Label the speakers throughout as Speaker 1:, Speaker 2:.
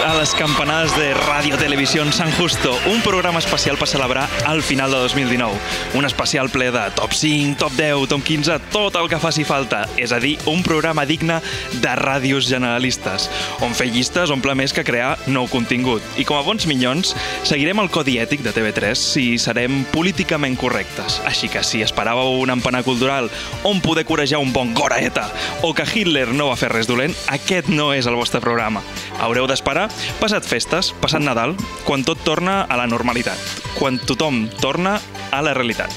Speaker 1: a les campanades de Radio Televisión San Justo, un programa especial per celebrar el final de 2019. Un especial ple de top 5, top 10, top 15, tot el que faci falta. És a dir, un programa digne de ràdios generalistes, on fer llistes omple més que crear nou contingut. I com a bons minyons, seguirem el codi ètic de TV3 si serem políticament correctes. Així que si esperàveu un empanar cultural on poder corejar un bon goraeta o que Hitler no va fer res dolent, aquest no és el vostre programa. Haureu d'esperar passat festes, passat Nadal, quan tot torna a la normalitat, quan tothom torna a la realitat.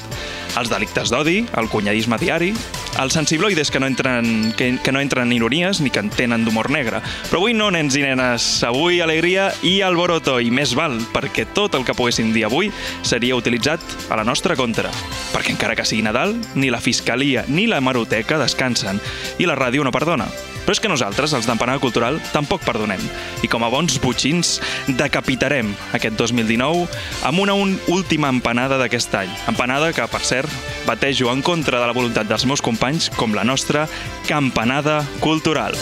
Speaker 1: Els delictes d'odi, el cunyadisme diari, els sensibloides que no entren, que, que no entren en ironies ni que en tenen d'humor negre. Però avui no, nens i nenes. Avui alegria i alboroto, i més val, perquè tot el que poguéssim dir avui seria utilitzat a la nostra contra. Perquè encara que sigui Nadal, ni la Fiscalia ni la Maroteca descansen, i la ràdio no perdona. Però és que nosaltres, els d'Empanada Cultural, tampoc perdonem. I com a bons butxins, decapitarem aquest 2019 amb una un última empanada d'aquest any. Empanada que, per cert, batejo en contra de la voluntat dels meus companys com la nostra campanada cultural.